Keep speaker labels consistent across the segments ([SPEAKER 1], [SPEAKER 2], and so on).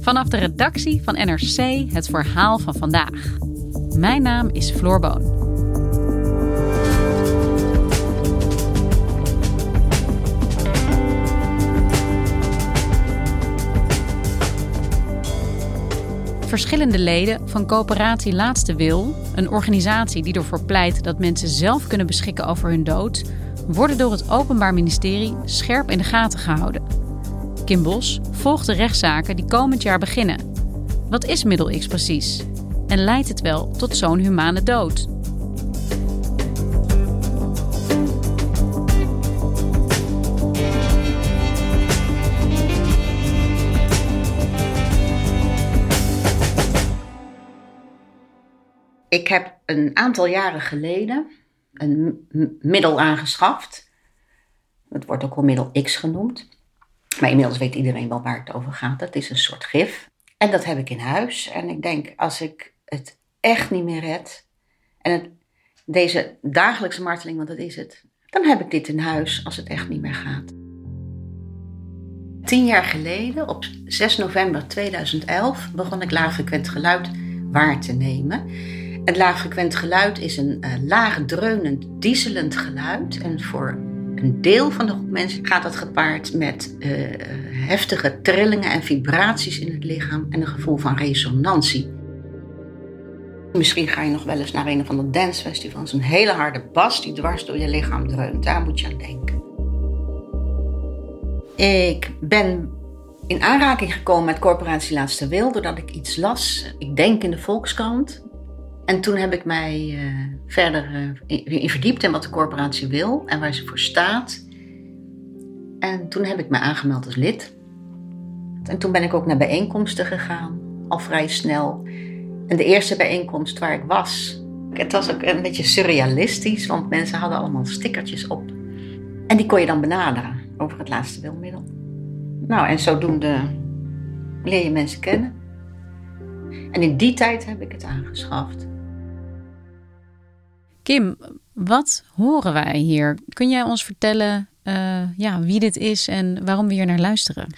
[SPEAKER 1] Vanaf de redactie van NRC het verhaal van vandaag. Mijn naam is Floor Boon. Verschillende leden van coöperatie Laatste Wil, een organisatie die ervoor pleit dat mensen zelf kunnen beschikken over hun dood, worden door het Openbaar Ministerie scherp in de gaten gehouden. Kim Bos volgt de rechtszaken die komend jaar beginnen. Wat is middel X precies? En leidt het wel tot zo'n humane dood?
[SPEAKER 2] Ik heb een aantal jaren geleden een middel aangeschaft. Het wordt ook wel middel X genoemd. Maar inmiddels weet iedereen wel waar het over gaat. Het is een soort gif. En dat heb ik in huis. En ik denk, als ik het echt niet meer red. En het, deze dagelijkse marteling, want dat is het. Dan heb ik dit in huis als het echt niet meer gaat. Tien jaar geleden, op 6 november 2011, begon ik laagfrequent geluid waar te nemen. Het laagfrequent geluid is een uh, laag dreunend, dieselend geluid. En voor een deel van de groep mensen gaat dat gepaard met uh, heftige trillingen en vibraties in het lichaam en een gevoel van resonantie. Misschien ga je nog wel eens naar een van de dancefestivals. Een hele harde bas die dwars door je lichaam dreunt. Daar moet je aan denken. Ik ben in aanraking gekomen met Corporatie Laatste Wil doordat ik iets las. Ik denk in de Volkskrant. En toen heb ik mij uh, verder uh, in verdiept in wat de corporatie wil en waar ze voor staat. En toen heb ik me aangemeld als lid. En toen ben ik ook naar bijeenkomsten gegaan, al vrij snel. En de eerste bijeenkomst waar ik was, het was ook een beetje surrealistisch, want mensen hadden allemaal stickertjes op. En die kon je dan benaderen over het laatste wilmiddel. Nou, en zodoende leer je mensen kennen. En in die tijd heb ik het aangeschaft.
[SPEAKER 1] Kim, wat horen wij hier? Kun jij ons vertellen uh, ja, wie dit is en waarom we hier naar luisteren?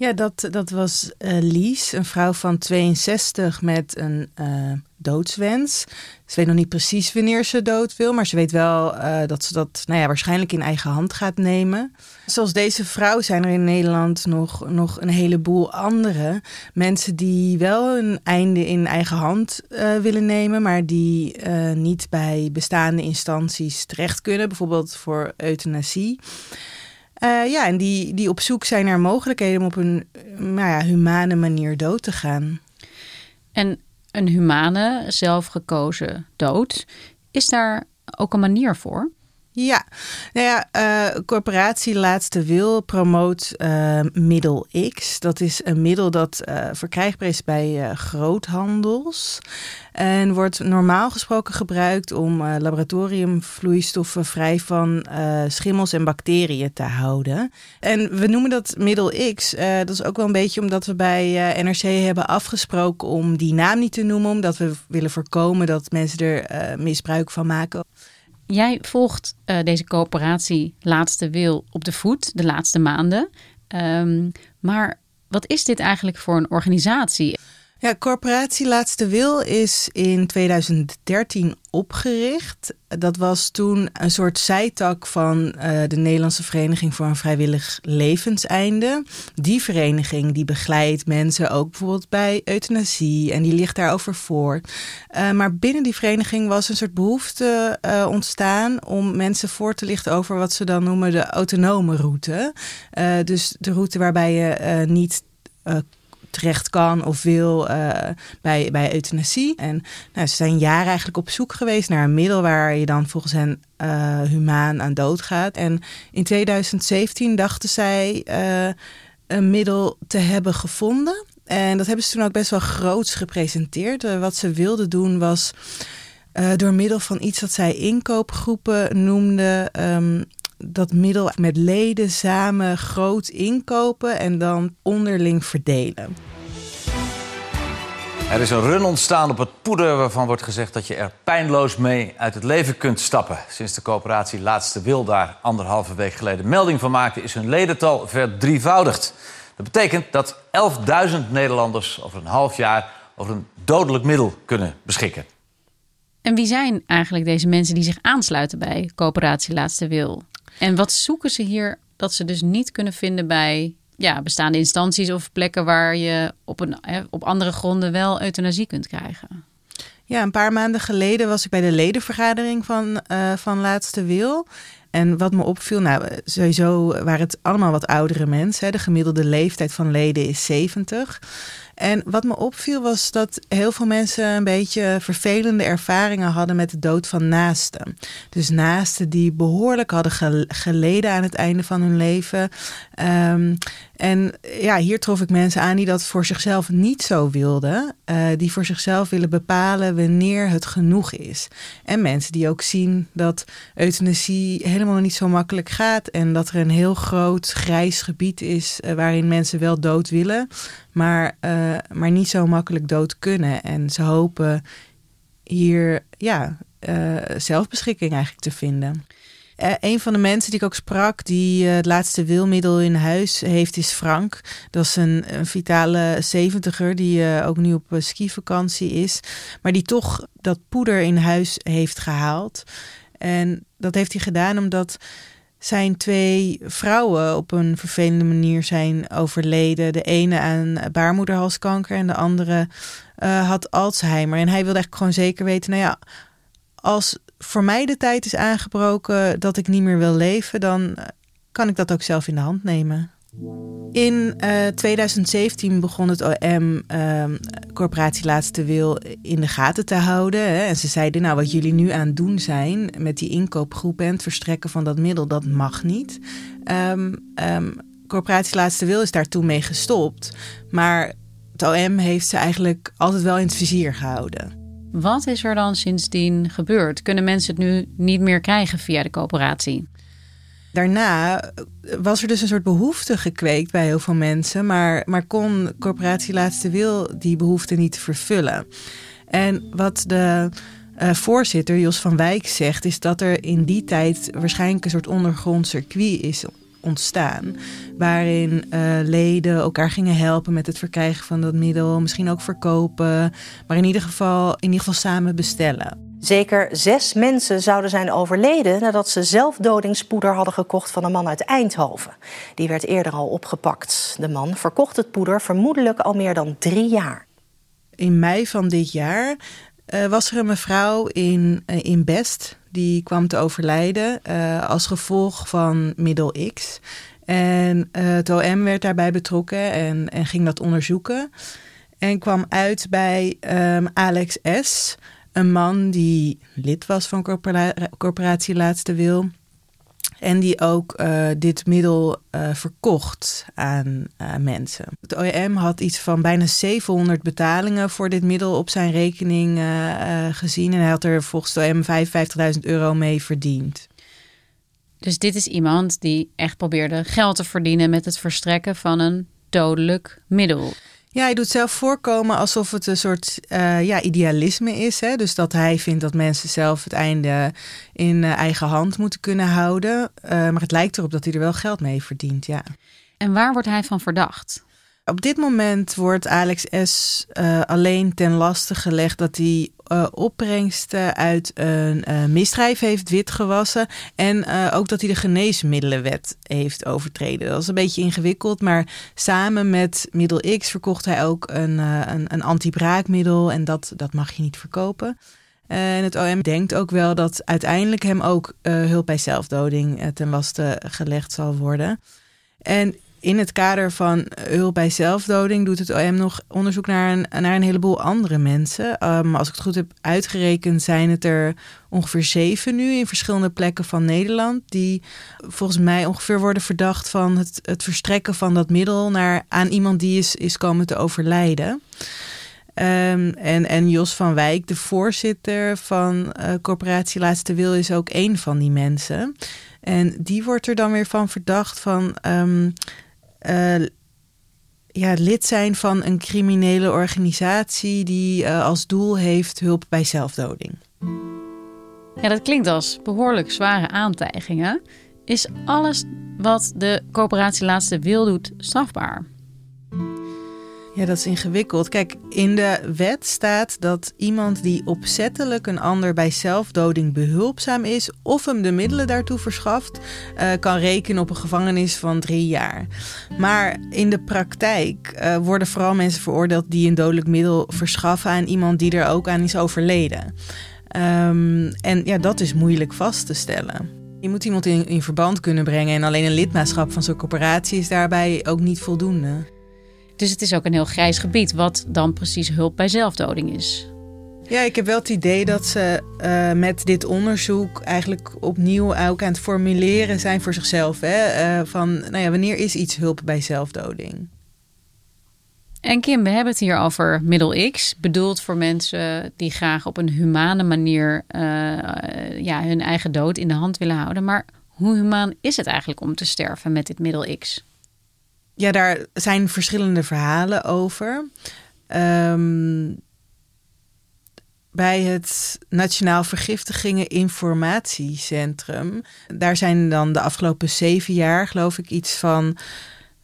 [SPEAKER 3] Ja, dat, dat was uh, Lies, een vrouw van 62 met een uh, doodswens. Ze weet nog niet precies wanneer ze dood wil, maar ze weet wel uh, dat ze dat nou ja, waarschijnlijk in eigen hand gaat nemen. Zoals deze vrouw zijn er in Nederland nog, nog een heleboel andere mensen die wel een einde in eigen hand willen nemen, maar die niet bij bestaande instanties terecht kunnen, bijvoorbeeld voor euthanasie. Uh, ja, en die, die op zoek zijn naar mogelijkheden om op een nou ja, humane manier dood te gaan.
[SPEAKER 1] En een humane, zelfgekozen dood, is daar ook een manier voor?
[SPEAKER 3] Ja, nou ja, uh, corporatie Laatste Wil promoot uh, middel X. Dat is een middel dat uh, verkrijgbaar is bij groothandels. En wordt normaal gesproken gebruikt om laboratoriumvloeistoffen vrij van schimmels en bacteriën te houden. En we noemen dat middel X. dat is ook wel een beetje omdat we bij NRC hebben afgesproken om die naam niet te noemen. Omdat we willen voorkomen dat mensen er misbruik van maken.
[SPEAKER 1] Jij volgt uh, deze coöperatie Laatste Wil op de voet de laatste maanden. Um, maar wat is dit eigenlijk voor een organisatie?
[SPEAKER 3] Ja, Corporatie Laatste Wil is in 2013 opgericht. Dat was toen een soort zijtak van uh, de Nederlandse Vereniging voor een Vrijwillig Levenseinde. Die vereniging die begeleidt mensen ook bijvoorbeeld bij euthanasie en die ligt daarover voor. Uh, maar binnen die vereniging was een soort behoefte uh, ontstaan om mensen voor te lichten over wat ze dan noemen de autonome route. dus de route waarbij je niet terecht kan of wil uh, bij, bij euthanasie. En nou, ze zijn jaren eigenlijk op zoek geweest naar een middel waar je dan volgens hen uh, humaan aan dood gaat. En in 2017 dachten zij uh, een middel te hebben gevonden. En dat hebben ze toen ook best wel groots gepresenteerd. wat ze wilden doen was door middel van iets dat zij inkoopgroepen noemden, um, dat middel met leden samen groot inkopen en dan onderling verdelen.
[SPEAKER 4] Er is een run ontstaan op het poeder waarvan wordt gezegd dat je er pijnloos mee uit het leven kunt stappen. Sinds de coöperatie Laatste Wil daar anderhalve week geleden melding van maakte, is hun ledental verdrievoudigd. Dat betekent dat 11.000 Nederlanders over een half jaar over een dodelijk middel kunnen beschikken.
[SPEAKER 1] En wie zijn eigenlijk deze mensen die zich aansluiten bij coöperatie Laatste Wil? En wat zoeken ze hier dat ze dus niet kunnen vinden bij ja, bestaande instanties of plekken waar je op, een, op andere gronden wel euthanasie kunt krijgen?
[SPEAKER 3] Ja, een paar maanden geleden was ik bij de ledenvergadering van, uh, van Laatste Wil. En wat me opviel, nou, sowieso waren het allemaal wat oudere mensen. De gemiddelde leeftijd van leden is 70. En wat me opviel was dat heel veel mensen een beetje vervelende ervaringen hadden met de dood van naasten. Dus naasten die behoorlijk hadden geleden aan het einde van hun leven. Um, en ja, hier trof ik mensen aan die dat voor zichzelf niet zo wilden. Uh, die voor zichzelf willen bepalen wanneer het genoeg is. En mensen die ook zien dat euthanasie helemaal niet zo makkelijk gaat. En dat er een heel groot grijs gebied is uh, waarin mensen wel dood willen. Maar, uh, maar niet zo makkelijk dood kunnen. En ze hopen hier ja, zelfbeschikking eigenlijk te vinden. Uh, een van de mensen die ik ook sprak, die uh, het laatste wilmiddel in huis heeft, is Frank. Dat is een, een vitale zeventiger die uh, ook nu op skivakantie is. Maar die toch dat poeder in huis heeft gehaald. En dat heeft hij gedaan omdat zijn twee vrouwen op een vervelende manier zijn overleden. De ene aan baarmoederhalskanker en de andere had Alzheimer. En hij wilde eigenlijk gewoon zeker weten, nou ja, als voor mij de tijd is aangebroken dat ik niet meer wil leven, dan eh, kan ik dat ook zelf in de hand nemen. In uh, eh, 2017 begon het OM uh, ehm, Corporatie Laatste Wil in de gaten te houden. Hè. En ze zeiden, nou wat jullie nu aan het doen zijn met die inkoopgroep en het verstrekken van dat middel, dat mag niet. Um, um, Corporatie Laatste Wil is daar toen mee gestopt. Maar het OM heeft ze eigenlijk altijd wel in het vizier gehouden.
[SPEAKER 1] Wat is er dan sindsdien gebeurd? Kunnen mensen het nu niet meer krijgen via de coöperatie?
[SPEAKER 3] Daarna was er dus een soort behoefte gekweekt bij heel veel mensen, maar, maar kon Corporatie Laatste Wil die behoefte niet vervullen. En wat de uh, voorzitter Jos van Wijk zegt, is dat er in die tijd waarschijnlijk een soort ondergrond circuit is ontstaan. Waarin uh, leden elkaar gingen helpen met het verkrijgen van dat middel. Misschien ook verkopen. Maar in ieder geval, in ieder geval samen bestellen.
[SPEAKER 5] Zeker zes mensen zouden zijn overleden nadat ze zelfdodingspoeder hadden gekocht van een man uit Eindhoven. Die werd eerder al opgepakt. De man verkocht het poeder vermoedelijk al meer dan drie jaar.
[SPEAKER 3] In mei van dit jaar uh, was er een mevrouw in, uh, in Best die kwam te overlijden uh, als gevolg van middel X. En het OM werd daarbij betrokken en, en ging dat onderzoeken. En kwam uit bij um, Alex S., een man die lid was van corpora Corporatie Laatste Wil. En die ook uh, dit middel uh, verkocht aan uh, mensen. Het OEM had iets van bijna 700 betalingen voor dit middel op zijn rekening gezien. En hij had er volgens het OM 55.000 euro mee verdiend.
[SPEAKER 1] Dus dit is iemand die echt probeerde geld te verdienen met het verstrekken van een dodelijk middel.
[SPEAKER 3] Ja, hij doet zelf voorkomen alsof het een soort uh, ja, idealisme is. Hè? Dus dat hij vindt dat mensen zelf het einde in uh, eigen hand moeten kunnen houden. Uh, maar het lijkt erop dat hij er wel geld mee verdient, ja.
[SPEAKER 1] En waar wordt hij van verdacht?
[SPEAKER 3] Op dit moment wordt Alex S. Uh, alleen ten laste gelegd dat hij uh, opbrengsten uit een uh, misdrijf heeft witgewassen. En ook dat hij de geneesmiddelenwet heeft overtreden. Dat is een beetje ingewikkeld, maar samen met middel X verkocht hij ook een, een, een antibraakmiddel. En dat, dat mag je niet verkopen. En het OM denkt ook wel dat uiteindelijk hem ook hulp bij zelfdoding ten laste gelegd zal worden. En in het kader van hulp bij zelfdoding doet het OM nog onderzoek naar een, naar een heleboel andere mensen. Um, als ik het goed heb uitgerekend, zijn het er ongeveer zeven nu in verschillende plekken van Nederland. Die volgens mij ongeveer worden verdacht van het, het verstrekken van dat middel naar, aan iemand die is, is komen te overlijden. Um, en, en Jos van Wijk, de voorzitter van uh, Corporatie Laatste Wil, is ook een van die mensen. En die wordt er dan weer van verdacht van um, uh, ja, lid zijn van een criminele organisatie die uh, als doel heeft hulp bij zelfdoding.
[SPEAKER 1] Ja, dat klinkt als behoorlijk zware aantijgingen. Is alles wat de coöperatie Laatste Wil doet strafbaar?
[SPEAKER 3] Ja, dat is ingewikkeld. Kijk, in de wet staat dat iemand die opzettelijk een ander bij zelfdoding behulpzaam is of hem de middelen daartoe verschaft, uh, kan rekenen op een gevangenis van drie jaar. Maar in de praktijk uh, worden vooral mensen veroordeeld die een dodelijk middel verschaffen aan iemand die er ook aan is overleden. Um, en ja, dat is moeilijk vast te stellen. Je moet iemand in verband kunnen brengen en alleen een lidmaatschap van zo'n corporatie is daarbij ook niet voldoende.
[SPEAKER 1] Dus het is ook een heel grijs gebied, wat dan precies hulp bij zelfdoding is.
[SPEAKER 3] Ja, ik heb wel het idee dat ze uh, met dit onderzoek eigenlijk opnieuw ook aan het formuleren zijn voor zichzelf. Hè? Uh, van, nou ja, wanneer is iets hulp bij zelfdoding?
[SPEAKER 1] En Kim, we hebben het hier over middel X, bedoeld voor mensen die graag op een humane manier uh, ja, hun eigen dood in de hand willen houden. Maar hoe humaan is het eigenlijk om te sterven met dit middel X?
[SPEAKER 3] Ja, daar zijn verschillende verhalen over. Um, bij het Nationaal Vergiftigingen Informatiecentrum. Daar zijn dan de afgelopen zeven jaar, geloof ik, iets van um,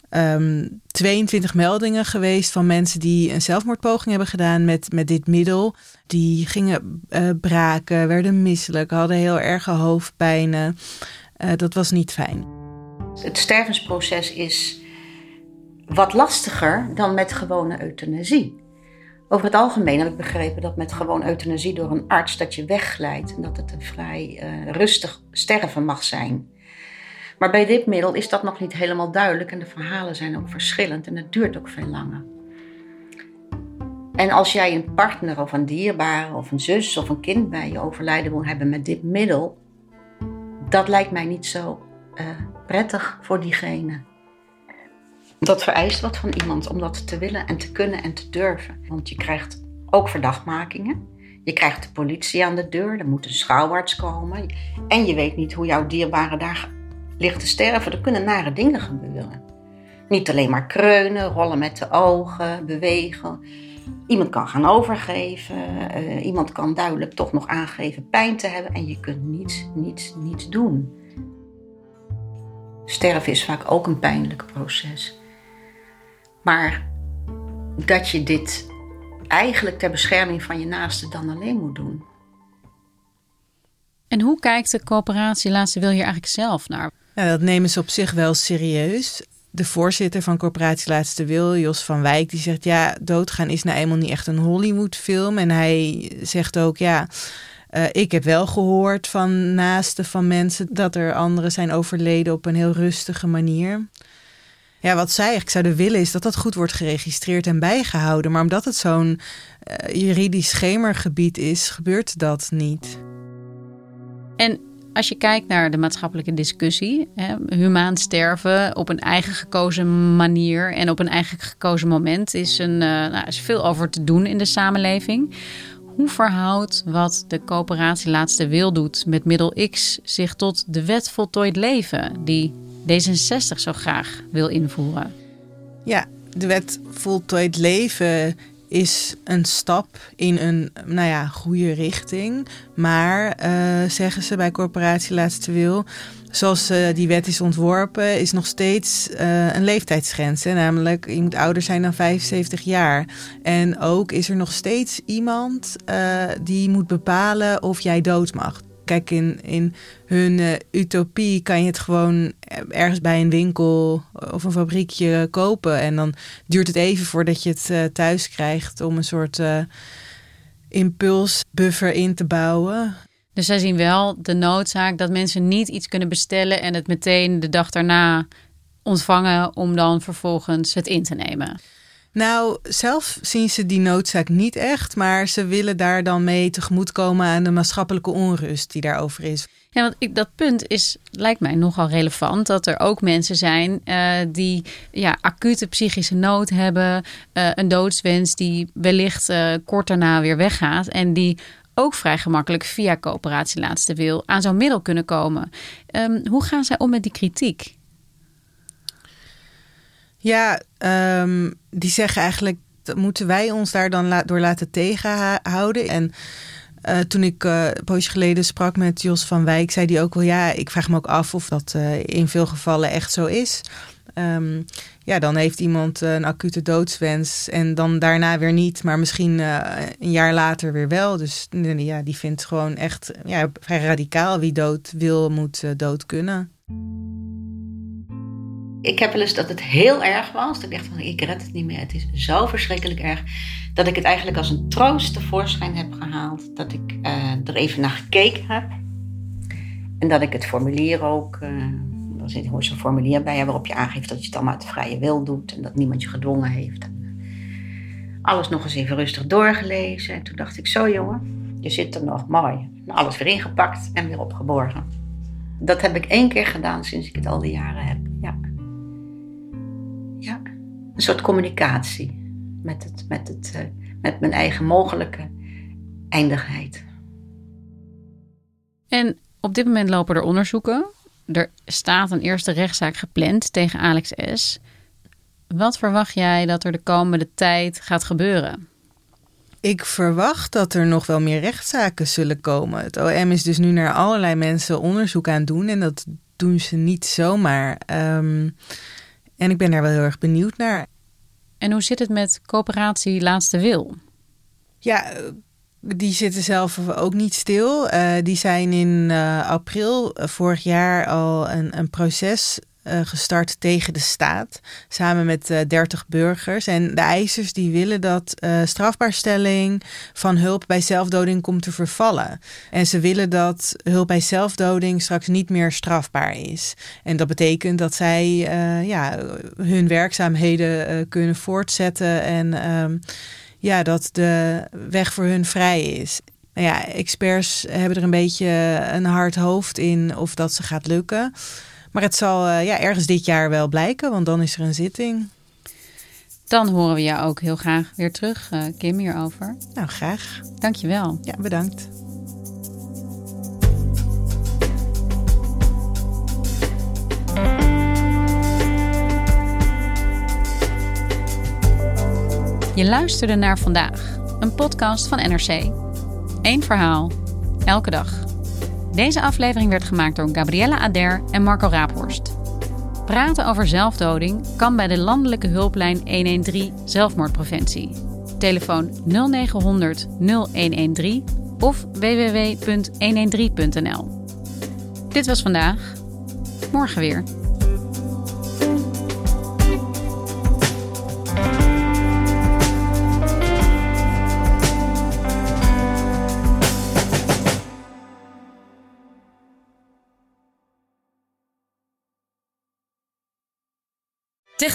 [SPEAKER 3] ehm, 22 meldingen geweest van mensen die een zelfmoordpoging hebben gedaan met, met dit middel. Die gingen uh, braken, werden misselijk, hadden heel erge hoofdpijnen. Uh, dat was niet fijn.
[SPEAKER 2] Het stervensproces is wat lastiger dan met gewone euthanasie. Over het algemeen heb ik begrepen dat met gewoon euthanasie door een arts dat je wegglijdt en dat het een vrij uh, rustig sterven mag zijn. Maar bij dit middel is dat nog niet helemaal duidelijk en de verhalen zijn ook verschillend en het duurt ook veel langer. En als jij een partner of een dierbare of een zus of een kind bij je overlijden wil hebben met dit middel, dat lijkt mij niet zo uh, prettig voor diegene. Dat vereist wat van iemand om dat te willen en te kunnen en te durven. Want je krijgt ook verdachtmakingen. Je krijgt de politie aan de deur, er moet een schouwarts komen. En je weet niet hoe jouw dierbare daar ligt te sterven. Er kunnen nare dingen gebeuren. Niet alleen maar kreunen, rollen met de ogen, bewegen. Iemand kan gaan overgeven. Uh, iemand kan duidelijk toch nog aangeven pijn te hebben. En je kunt niets, niets, niets doen. Sterven is vaak ook een pijnlijk proces. Maar dat je dit eigenlijk ter bescherming van je naaste dan alleen moet doen.
[SPEAKER 1] En hoe kijkt de coöperatie Laatste Wil hier eigenlijk zelf naar?
[SPEAKER 3] Ja, dat nemen ze op zich wel serieus. De voorzitter van Corporatie Laatste Wil, Jos van Wijk, die zegt: Ja, doodgaan is nou eenmaal niet echt een Hollywood-film. En hij zegt ook: Ja, uh, ik heb wel gehoord van naasten van mensen dat er anderen zijn overleden op een heel rustige manier. Ja, wat zij eigenlijk zouden willen is dat dat goed wordt geregistreerd en bijgehouden. Maar omdat het zo'n uh, juridisch schemergebied is, gebeurt dat niet.
[SPEAKER 1] En als je kijkt naar de maatschappelijke discussie, hè, humaan sterven op een eigen gekozen manier en op een eigen gekozen moment, is, een, uh, nou, is veel over te doen in de samenleving. Hoe verhoudt wat de coöperatie Laatste Wil doet met middel X zich tot de wet voltooid leven, die D66 zo graag wil invoeren.
[SPEAKER 3] Ja, de wet voltooid leven is een stap in een nou ja, goede richting. Maar, uh, zeggen ze bij Corporatie Laatste Wil, zoals uh, die wet is ontworpen, is nog steeds uh, een leeftijdsgrens. Namelijk, je moet ouder zijn dan 75 jaar. En ook is er nog steeds iemand die moet bepalen of jij dood mag. Kijk, in, in hun uh, utopie kan je het gewoon ergens bij een winkel of een fabriekje kopen. En dan duurt het even voordat je het uh, thuis krijgt om een soort uh, impulsbuffer in te bouwen.
[SPEAKER 1] Dus zij zien wel de noodzaak dat mensen niet iets kunnen bestellen en het meteen de dag daarna ontvangen om dan vervolgens het in te nemen.
[SPEAKER 3] Nou, zelf zien ze die noodzaak niet echt, maar ze willen daar dan mee tegemoetkomen aan de maatschappelijke onrust die daarover is.
[SPEAKER 1] Ja, want ik, dat punt is, lijkt mij nogal relevant. Dat er ook mensen zijn uh, die ja, acute psychische nood hebben. Uh, een doodswens die wellicht uh, kort daarna weer weggaat. En die ook vrij gemakkelijk via coöperatie laatste wil aan zo'n middel kunnen komen. Um, hoe gaan zij om met die kritiek?
[SPEAKER 3] Ja, um, die zeggen eigenlijk, moeten wij ons daar dan door laten tegenhouden. En uh, toen ik uh, een poosje geleden sprak met Jos van Wijk, zei hij ook wel, ja, ik vraag me ook af of dat uh, in veel gevallen echt zo is. Um, ja, dan heeft iemand een acute doodswens en dan daarna weer niet, maar misschien een jaar later weer wel. Dus ja, die vindt gewoon echt ja, vrij radicaal wie dood wil, moet dood kunnen
[SPEAKER 2] ik heb wel eens dat het heel erg was. Dat ik dacht van, ik red het niet meer. Het is zo verschrikkelijk erg. Dat ik het eigenlijk als een troost tevoorschijn heb gehaald. Dat ik uh, er even naar gekeken heb. En dat ik het formulier ook... Uh, er zit gewoon zo'n formulier bij waarop je aangeeft dat je het allemaal uit vrije wil doet. En dat niemand je gedwongen heeft. Alles nog eens even rustig doorgelezen. En toen dacht ik, zo jongen, je zit er nog mooi. Alles weer ingepakt en weer opgeborgen. Dat heb ik één keer gedaan sinds ik het al die jaren heb. Een soort communicatie met, het, met, het, uh, met mijn eigen mogelijke eindigheid.
[SPEAKER 1] En op dit moment lopen er onderzoeken. Er staat een eerste rechtszaak gepland tegen Alex S. Wat verwacht jij dat er de komende tijd gaat gebeuren?
[SPEAKER 3] Ik verwacht dat er nog wel meer rechtszaken zullen komen. Het OM is dus nu naar allerlei mensen onderzoek aan het doen en dat doen ze niet zomaar. Um, en ik ben daar wel heel erg benieuwd naar.
[SPEAKER 1] En hoe zit het met coöperatie Laatste Wil?
[SPEAKER 3] Ja, die zitten zelf ook niet stil. Uh, die zijn in uh, april vorig jaar al een, een proces uh, gestart tegen de staat. Samen met uh, 30 burgers. En de eisers die willen dat uh, strafbaarstelling van hulp bij zelfdoding komt te vervallen. En ze willen dat hulp bij zelfdoding straks niet meer strafbaar is. En dat betekent dat zij ja, hun werkzaamheden kunnen voortzetten. En um, ja, dat de weg voor hun vrij is. Nou ja, experts hebben er een beetje een hard hoofd in of dat ze gaat lukken. Maar het zal uh, ja, ergens dit jaar wel blijken, want dan is er een zitting.
[SPEAKER 1] Dan horen we jou ook heel graag weer terug, uh, Kim, hierover.
[SPEAKER 3] Nou, graag.
[SPEAKER 1] Dankjewel.
[SPEAKER 3] Ja, bedankt.
[SPEAKER 1] Je luisterde naar vandaag, een podcast van NRC. Eén verhaal, elke dag. Deze aflevering werd gemaakt door Gabriella Ader en Marco Raaphorst. Praten over zelfdoding kan bij de landelijke hulplijn 113 zelfmoordpreventie. Telefoon 0900 0113 of www.113.nl. Dit was vandaag. Morgen weer.